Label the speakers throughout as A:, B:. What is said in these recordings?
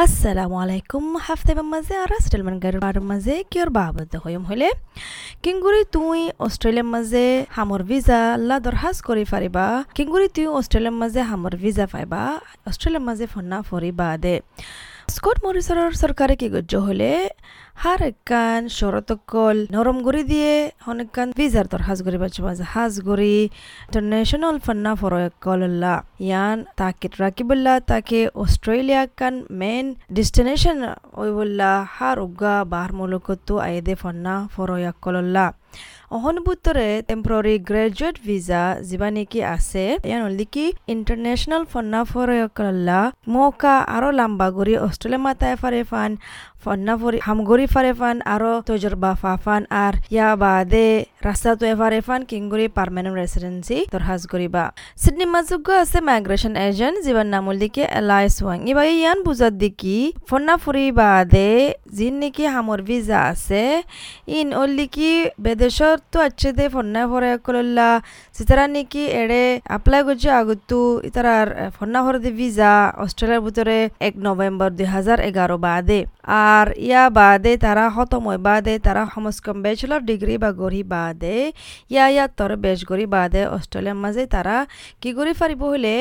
A: আসসালামু আলাইকুম হাফতে মাঝে আর স্টেলমান গাড়ির মাঝে কিয়র বাবদ হইম হলে কিংগুৰি তুই অস্ট্রেলিয়ার মাঝে হামর ভিজা লা দৰখাস্ত কৰি পাৰিবা কিংগুৰি তুই অস্ট্রেলিয়ার মাঝে হামর ভিজা পাইবা অষ্ট্ৰেলিয়াৰ মাজে না ফরিবা দে স্কট মৰিছৰৰ চৰকাৰে কি গজ্য হলে? হার একান শরতকল নরম করে দিয়ে অনেকখান ভিজার তোর হাজ গরি বাচ্চা মাঝে হাজ গরি ইন্টারন্যাশনাল ফান্না ফরকল্লা ইয়ান, তাকে রাকিবুল্লাহ তাকে অস্ট্রেলিয়া কান মেন ডেস্টিনেশন ওই বললা হার উগা বাহার মুলকতো আয়েদে ফান্না ফরয়াকল্লা অহনুভূতরে টেম্পৰৰী গ্ৰেজুৱেট ভিজা যিবা নেকি আছে? ইয়াৰ হ'ল কি ইণ্টাৰনেশ্যনেল ফন্না ফৰকল্লা মৌকা আৰু লাম্বা কৰি অষ্ট্ৰেলিয়া মাতাই ফাৰে ফান ফন্না ফরি হামগরি ফারে ফান আরও তজরবা ফাফান আর ইয়া বাদে তো এফারে ফান কিংগুরি পার্মানেন্ট রেসিডেন্সি দরহাজ করিবা সিডনি মাজুগ আছে মাইগ্রেশন এজেন্ট জীবন নামুল দিকে এলাইস ওয়াং ইবা ইয়ান বুঝাত দিকি ফন্না ফুরি বাদে যিন নেকি হামর ভিজা আছে, ইন ওল্লি কি বেদেশত তো আছে দে ফন্না ফরে কলল্লা সিতারা নেকি এড়ে আপ্লাই করছে আগতু ইতারার ফন্না ফরে দি ভিজা অস্ট্রেলিয়ার ভিতরে এক নভেম্বর দুই হাজার এগারো বাদে আর ইয়া বাদে তারা হতময় বাদে তারা সমস্কম ব্যাচেলর ডিগ্রি বা গড়ি বাদে ইয়া ইয়া তর বেশ গড়ি বাদে অস্ট্রেলিয়ার মাঝে তারা কি গড়ি ফারিব হলে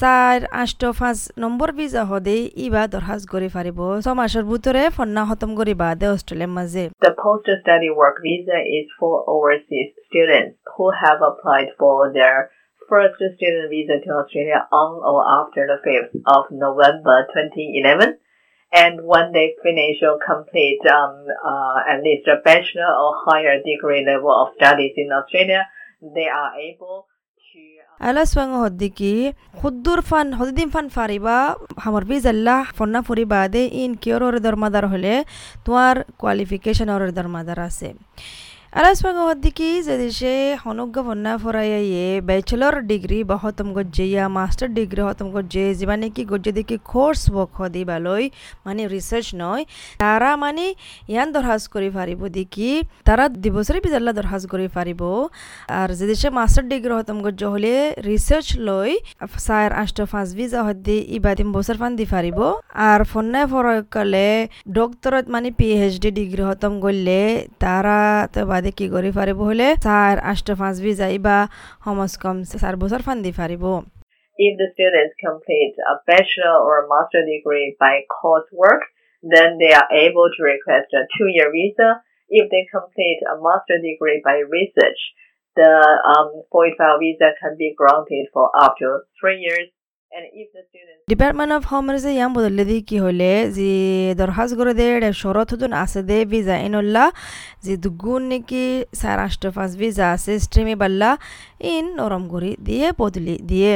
A: চার আষ্ট পাঁচ নম্বর ভিজা হদে ইবা দরখাস্ত গড়ি ফারিব ছ মাসের ভিতরে ফন্না খতম গড়ি বাদে অস্ট্রেলিয়ার মাঝে
B: The post-study work visa is for overseas students who have applied for their first student visa to Australia on or after the 5th of November 2011. And when they finish or complete um, uh, at least a bachelor or higher degree level of studies in Australia, they are able
A: ala swang hoddiki khuddur fan hoddin fan fariba hamar visa la fonna furi bade in kior or dar madar hole tuar qualification or dar madar সে হনুগ্গ ফন্না ফরাইয়ে bachelor degree বা হতম গজ্জে ইয়া master degree হতম গজ্জে যিমানে কি গজ্জে দেখি কোর্স বক হদি বালই মানে রিসার্চ নয় তারা মানে ইয়ান দরহাজ কৰি পারিব দেখি তারা দুবছরে বিজাল্লা দরহাজ কৰি পারিব আর যদি সে মাস্টার ডিগ্রি হতম গজ্জ হলে রিসার্চ লই চার আষ্ট পাঁচ ভিজা হদ্দি ইবা তিন বছর ফান দি পারিব আর ফন্না ফরাই কলে ডক্টরত মানে পিএইচডি ডিগ্রি হতম করলে তারা বাদে কি কৰি পাৰিব হলে চাৰ আষ্ট পাঁচ বি যাইবা সমাজ কম চাৰ বছৰ ফান্দি পাৰিব
B: If the students complete a bachelor or a master degree by coursework, then they are able to request a two-year visa. If they complete a master degree by research, the um, 485 visa can be granted for up to three years.
A: Department of home যে ইয়াম বদলে কি হলে, যে দরখাস্ত করে দে শরৎ হতুন আছে দে, ভিজা ইনল্লা যে দুগুণ নাকি চার আষ্ট পাঁচ ভিজা আছে স্ট্রিমে বাল্লা, ইন নরম করে দিয়ে, বদলি দিয়ে।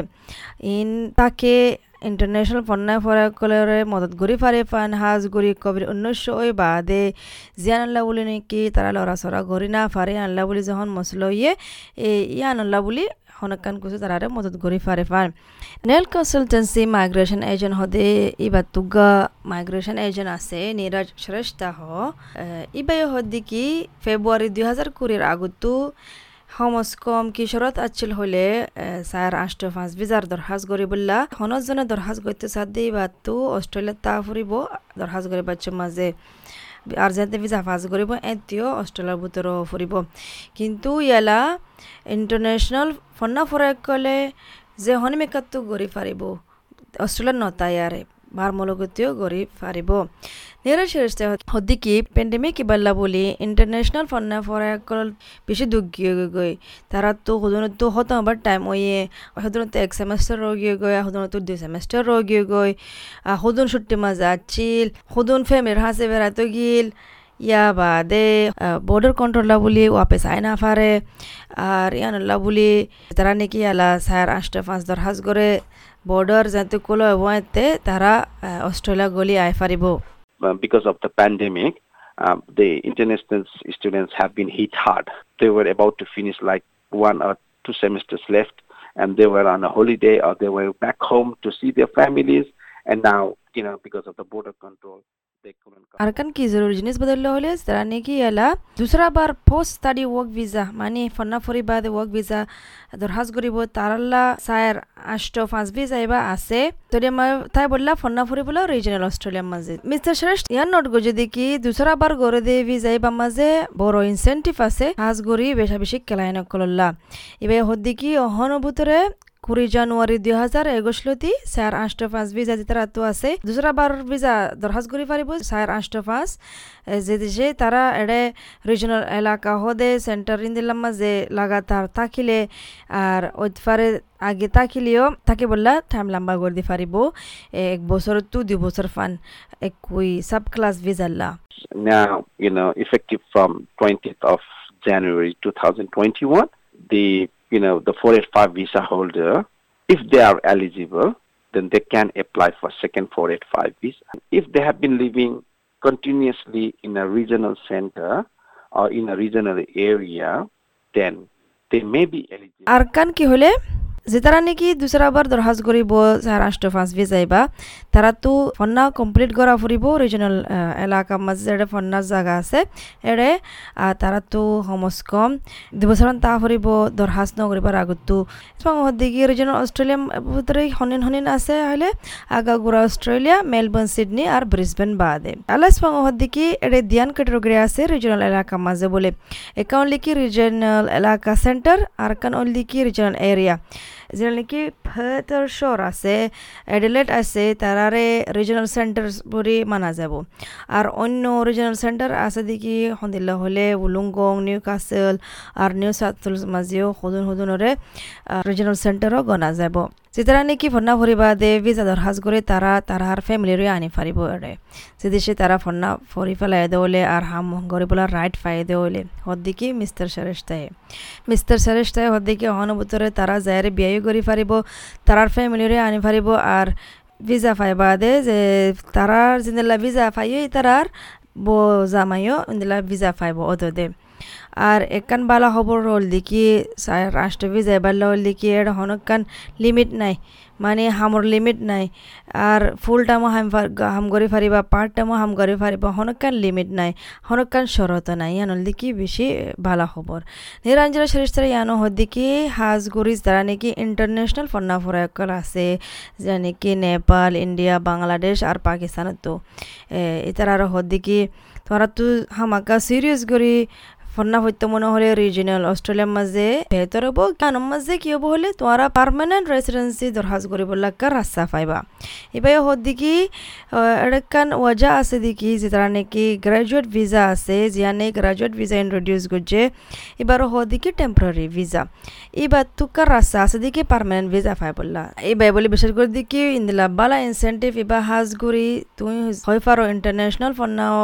A: ইন তাকে ইন্টারন্যাশনাল ফন্নায় ফরাকলরে মদত গরি ফারে ফান হাজ গরি কবির উনিশশো ওই বাদে। জিয়ান আল্লাহ বলি নাকি, তারা লড়া সরা গরি না, ফারে আল্লাহ বলি যখন মসল ইয়ে ইয়ান আল্লাহ বলি হনকান কুসু তারারে মদত গরি ফারে ফান নেল কনসালটেন্সি মাইগ্রেশন এজেন্ট হদে ইবা তুগা মাইগ্রেশন এজেন্ট আছে নীরজ শ্রেষ্ঠ হ। ইবাই হদি কি ফেব্রুয়ারি দুই হাজার কুড়ির আগতো সমজ কম কিশোরত আছিল হলে চার আষ্ট পাঁচ বিজার দরখাজ করি বললা হনজনে দরখাজ করতে সাথে বাতো অস্ট্রেলিয়াত তা ফুরিব দরখাজ করি বাচ্চা মাঝে। আর যাতে ভিজা ফাজ কৰিব এতিয়াও অষ্ট্ৰেলিয়াৰ ভিতৰত ফুৰিব কিন্তু ইয়ালা ইণ্টাৰনেশ্যনেল ফন্না ফৰাক ক'লে, যে হনিমেকাতো গৰি পাৰিব অষ্ট্ৰেলিয়াত নতায়াৰে বাৰ মলগতীয় গৰি পাৰিব নিৰশিৰস্তে হদ্দিকি পেণ্ডেমিক ইবাল্লা বুলি ইণ্টাৰনেশ্যনেল ফন্না ফৰাকল বেছি দুখ গিয়ে গৈ তাৰাতো সদনতো হতাম আবার টাইম ওয়ে সদনতো এক সেমেস্টার রোগিয়ে গৈ সদনতো দুই সেমেস্টার রোগিয়ে গৈ। সদন ছুটি মাজা আছিল, সদন ফেমিলির হাসে বেড়াতে গিল। ইয়া বাদে বর্ডার কন্ট্রোলা বলি ওয়াপে চাই না পারে আর ইয়ানুল্লাহ বলি তারা নাকি আলা সার আষ্ট পাঁচ দর হাজ করে বর্ডার যাতে কোলো এবং তারা অস্ট্রেলিয়া গলি আই পারিব
C: because of the pandemic, uh, the international students have been hit hard. They were about to finish like one or two semesters left, and they were on a holiday or they were back home to see their families. And now, you know, because of the border control,
A: अरकन की जरूरी जिनिस बदल होले तराने की याला दूसरा बार पोस्ट स्टडी वर्क ভিসা মানে ফন্না ফরি বাদে ওয়ার্ক ভিসা দরহাজ করিব তারাল্লা সায়ের আষ্ট পাঁচ বি যাইবা আছে তদি মই তাই বললা ফন্না ফুরিবলা রিজনাল অস্ট্রেলিয়ার মাঝে মিস্টার শ্রেষ্ঠ ইয়ার নট গো যদি কি দুসরা বার গড়ে দে বি যাইবা মাঝে বড় ইনসেন্টিভ আছে হাজ গড়ি বেশা বেশি কেলাইন কলল্লা এবার হদ্দি কি অহনুভূতরে কুড়ি জানুয়ারি দুই হাজার একুশলতি স্যার আষ্ট পাঁচ ভিজা যেটা রাতো আছে দুসরা বার ভিজা দরখাস্ত করে পারিব স্যার আষ্ট পাঁচ। যে তারা এড়ে রিজনাল এলাকা হদে সেন্টার ইন্দিলাম যে লাগাতার থাকিলে আর ওইফারে আগে থাকিলেও তাকে বললা টাইম লম্বা করে দি পারিব। এক বছর টু দুই বছর ফান এক কুই সাব ক্লাস ভিজাল্লা
C: Now, you know, effective from 20th of January 2021, the you know the 485 visa holder, if they are eligible, then they can apply for second 485 visa. If they have been living continuously in a regional center or in a regional area, then they may be eligible.
A: আর কান কি হলে যে তারা নাকি দুসরা বার দরখাস্ত করিব রাষ্ট্র ফাঁস ভি যাইবা তারা তো ফন্না কমপ্লিট করা ফুরিব রিজনাল এলাকা মাঝে যেটা ফন্নার জায়গা আছে এড়ে তারা তো হমস কম দুবছর তা ফুরিব দরখাস্ত নকরিবার আগতো দিকে রিজনাল অস্ট্রেলিয়া ভিতরে হনিন হনিন আছে হলে আগাগুড়া অস্ট্রেলিয়া মেলবোর্ন সিডনি আর ব্রিসবেন বাদে। আলাস দিকে এড়ে দিয়ান ক্যাটেগরি আছে রিজনাল এলাকা মাঝে বলে। একাউন্ট লিখি রিজনাল এলাকা সেন্টার আর কান লিখি রিজনাল এরিয়া যেটা নাকি ফেতর শহর আছে অ্যাডিলেট আছে তারারে রিজনাল সেন্টার বলে মানা যাব। আর অন্য রিজনাল সেন্টার আছে দেখি সন্দিল্লা হলে উলুংগং নিউ কাসেল আর নিউ সাউথ মাঝেও সদন সদনরে রিজনাল সেন্টারও গনা যাব। যেতারা নাকি ফন্না ভরিবা দে ভিজা দরখাস্ত করে তারা তারার ফ্যামিলিরে আনি ফারিব এরে যে দেশে তারা ফন্না ফরি ফেলাই দেওলে আর হাম গরিবলার রাইট ফাই দেওলে হদ্দিকি মিস্টার সারেস্তায় মিস্টার সারেস্তায় হদ্দিকি অহনুভূতরে তারা যায়রে বিয়াই করি ফারিব তারার ফ্যামিলিরে আনি ফারিব আর ভিজা ফাইবা দে যে তারার জিন্দিলা ভিজা ফাইও তারার বো জামাইও ইন্দিলা ভিজা ফাইব অত দে আর একান বালা খবর হল দেখি রাষ্ট্র ভিজা বাল্লা হল দেখি এর হনকান লিমিট নাই। মানে হামর লিমিট নাই। আর ফুল টাইমও হাম হাম করে ফারিবা পার্ট টাইমও হাম করে ফারিবা, হনকান লিমিট নাই, হনকান শরত নাই। ইয়ানল দেখি বেশি ভালো খবর। নিরঞ্জনা সরিস্তারা ইয়ানো হদ্দিকি হাজ গরিজ তারা নাকি ইন্টারন্যাশনাল ফন্না ফরায়কল আছে, যা নাকি নেপাল, ইন্ডিয়া, বাংলাদেশ আর পাকিস্তানত তো। এটার আর হদ্দিকি তোরা তো হামাকা সিরিয়াস করি ফন্না হইতে মনে হলে রিজিনাল অস্ট্রেলিয়ার মাঝে বেহতর হব কেন মাঝে কি হব হলে তোমরা পারমানেন্ট রেসিডেন্সি দরখাস্ত করিব লাগার রাস্তা পাইবা এবার দেখি এরকান ওয়াজা আছে দেখি, যে তারা নাকি গ্রাজুয়েট ভিসা আছে জিয়ানে গ্রাজুয়েট ভিসা ইন্ট্রোডিউস করছে এবার দেখি টেম্পোরারি ভিসা এবার তুকার রাস্তা আছে দেখি পারমানেন্ট ভিসা পাই বললা এবার বলে বিশেষ করে দেখি ইন্দিলা বালা ইনসেন্টিভ এবার হাজ করি তুমি হয় পারো ইন্টারন্যাশনাল ফন্নাও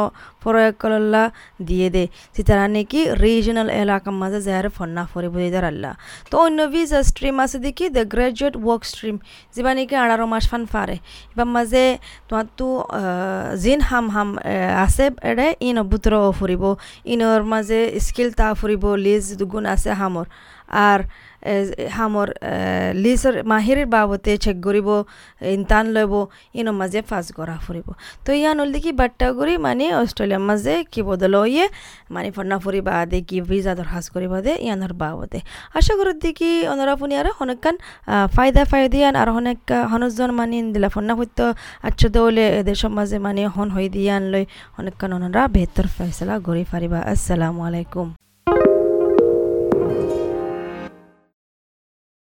A: করলা দিয়ে দে। যে তারা নাকি রিজনাল এলাকার মাঝে যার ফন্না ফরিব দিদার আল্লাহ তো অন্য ভিসা স্ট্রিম আছে দেখি দ্য গ্রাজুয়েট ওয়ার্ক স্ট্রিম যেবা নাকি আঠারো মাস ফান ফারে এবার মাঝে তোমার তো জিন হাম হাম আছে এডে ইন বুতর ফুরিব ইনর মাঝে স্কিল তা ফুরিব লিজ দুগুণ আছে হামর আর হামর লিসর মাহিরের বাবতে চেক করিব ইনতান লইব ইনো মাঝে ফাঁস করা ফুরিব তো ইয়ান হল দেখি বাট্টা করি মানে অস্ট্রেলিয়ার মাঝে কি বদল ইয়ে মানে ফন্না ফুরি বাদে কি ভিজা দরখাস্ত করিব দে ইয়ানোর বাবতে। আশা করি দেখি অনরা ফুনি আর অনেকখান ফায়দা ফায়দিয়ান আর অনেক হনজন মানে দিলা। ফন্না হইত আচ্ছা দৌলে এদের সমাজে মানে হন হই দিয়ে আনলই। অনেক অনরা বেহতর ফেসলা গড়ি ফারিবা। আসসালামু আলাইকুম।